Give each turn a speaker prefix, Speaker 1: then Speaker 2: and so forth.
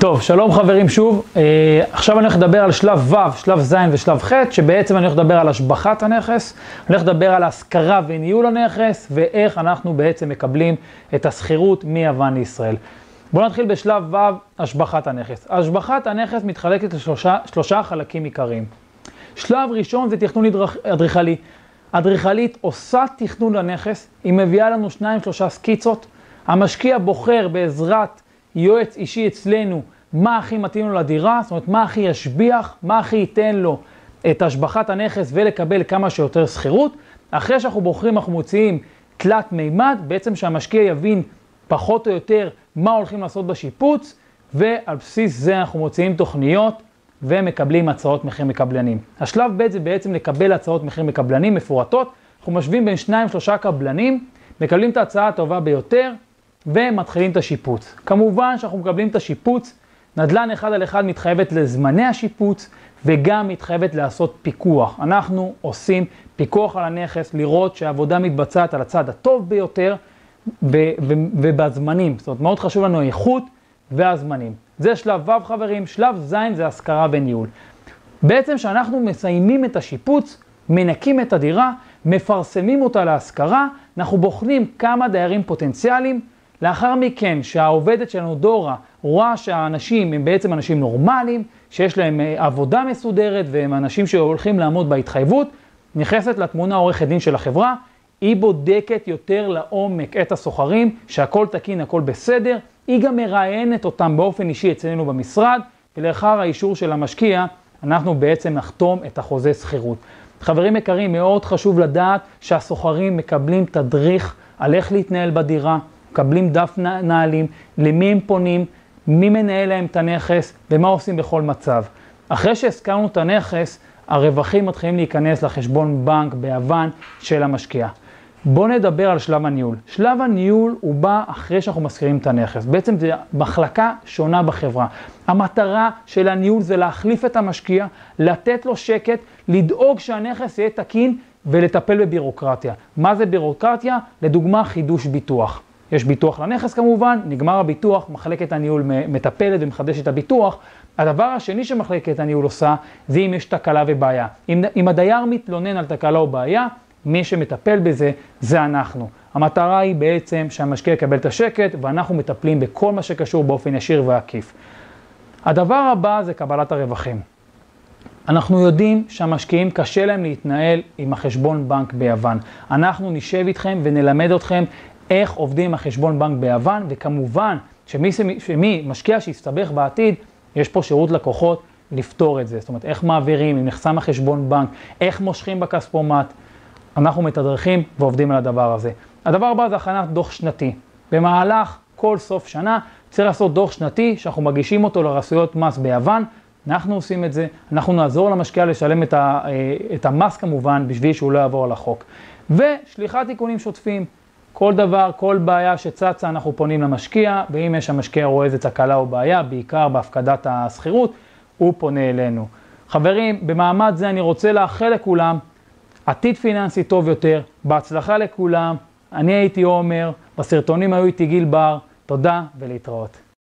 Speaker 1: טוב, שלום חברים שוב. אה, עכשיו אני הולך לדבר על שלב ו', שלב ז' ושלב ח', שבעצם אני הולך לדבר על השבחת הנכס, אני הולך לדבר על השכרה וניהול הנכס, ואיך אנחנו בעצם מקבלים את השכירות מיוון לישראל. בואו נתחיל בשלב ו', השבחת הנכס. השבחת הנכס מתחלקת לשלושה חלקים עיקריים. שלב ראשון זה תכנון אדריכלי. אדריכלית עושה תכנון לנכס, היא מביאה לנו שניים שלושה סקיצות, המשקיע בוחר בעזרת יועץ אישי אצלנו, מה הכי מתאים לו לדירה, זאת אומרת, מה הכי ישביח, מה הכי ייתן לו את השבחת הנכס ולקבל כמה שיותר שכירות. אחרי שאנחנו בוחרים, אנחנו מוציאים תלת מימד, בעצם שהמשקיע יבין פחות או יותר מה הולכים לעשות בשיפוץ, ועל בסיס זה אנחנו מוציאים תוכניות ומקבלים הצעות מחיר מקבלנים. השלב ב' זה בעצם לקבל הצעות מחיר מקבלנים מפורטות. אנחנו משווים בין שניים שלושה קבלנים, מקבלים את ההצעה הטובה ביותר, ומתחילים את השיפוץ. כמובן שאנחנו מקבלים את השיפוץ, נדל"ן אחד על אחד מתחייבת לזמני השיפוץ וגם מתחייבת לעשות פיקוח. אנחנו עושים פיקוח על הנכס, לראות שהעבודה מתבצעת על הצד הטוב ביותר ובזמנים. זאת אומרת, מאוד חשוב לנו האיכות והזמנים. זה שלב ו' חברים, שלב ז' זה השכרה וניהול. בעצם כשאנחנו מסיימים את השיפוץ, מנקים את הדירה, מפרסמים אותה להשכרה, אנחנו בוחנים כמה דיירים פוטנציאליים לאחר מכן, שהעובדת שלנו, דורה, רואה שהאנשים הם בעצם אנשים נורמליים, שיש להם אה, עבודה מסודרת והם אנשים שהולכים לעמוד בהתחייבות, נכנסת לתמונה עורכת דין של החברה, היא בודקת יותר לעומק את הסוחרים, שהכל תקין, הכל בסדר, היא גם מראיינת אותם באופן אישי אצלנו במשרד, ולאחר האישור של המשקיע, אנחנו בעצם נחתום את החוזה שכירות. חברים יקרים, מאוד חשוב לדעת שהסוחרים מקבלים תדריך על איך להתנהל בדירה, מקבלים דף נהלים, למי הם פונים, מי מנהל להם את הנכס ומה עושים בכל מצב. אחרי שהזכרנו את הנכס, הרווחים מתחילים להיכנס לחשבון בנק ביוון של המשקיע. בואו נדבר על שלב הניהול. שלב הניהול הוא בא אחרי שאנחנו מזכירים את הנכס. בעצם זו מחלקה שונה בחברה. המטרה של הניהול זה להחליף את המשקיע, לתת לו שקט, לדאוג שהנכס יהיה תקין ולטפל בבירוקרטיה. מה זה בירוקרטיה? לדוגמה, חידוש ביטוח. יש ביטוח לנכס כמובן, נגמר הביטוח, מחלקת הניהול מטפלת ומחדשת את הביטוח. הדבר השני שמחלקת הניהול עושה, זה אם יש תקלה ובעיה. אם, אם הדייר מתלונן על תקלה או בעיה, מי שמטפל בזה, זה אנחנו. המטרה היא בעצם שהמשקיע יקבל את השקט, ואנחנו מטפלים בכל מה שקשור באופן ישיר ועקיף. הדבר הבא זה קבלת הרווחים. אנחנו יודעים שהמשקיעים קשה להם להתנהל עם החשבון בנק ביוון. אנחנו נשב איתכם ונלמד אתכם איך עובדים החשבון בנק ביוון, וכמובן שמי, שמי משקיע שיסתבך בעתיד, יש פה שירות לקוחות לפתור את זה. זאת אומרת, איך מעבירים, אם נחסם החשבון בנק, איך מושכים בכספומט. אנחנו מתדרכים ועובדים על הדבר הזה. הדבר הבא זה הכנת דוח שנתי. במהלך כל סוף שנה צריך לעשות דוח שנתי שאנחנו מגישים אותו לרשויות מס ביוון. אנחנו עושים את זה, אנחנו נעזור למשקיע לשלם את, ה, אה, את המס כמובן בשביל שהוא לא יעבור על החוק. ושליחת תיקונים שוטפים. כל דבר, כל בעיה שצצה, אנחנו פונים למשקיע, ואם יש המשקיע רואה איזה תקלה או בעיה, בעיקר בהפקדת השכירות, הוא פונה אלינו. חברים, במעמד זה אני רוצה לאחל לכולם עתיד פיננסי טוב יותר, בהצלחה לכולם. אני הייתי עומר, בסרטונים היו איתי גיל בר, תודה ולהתראות.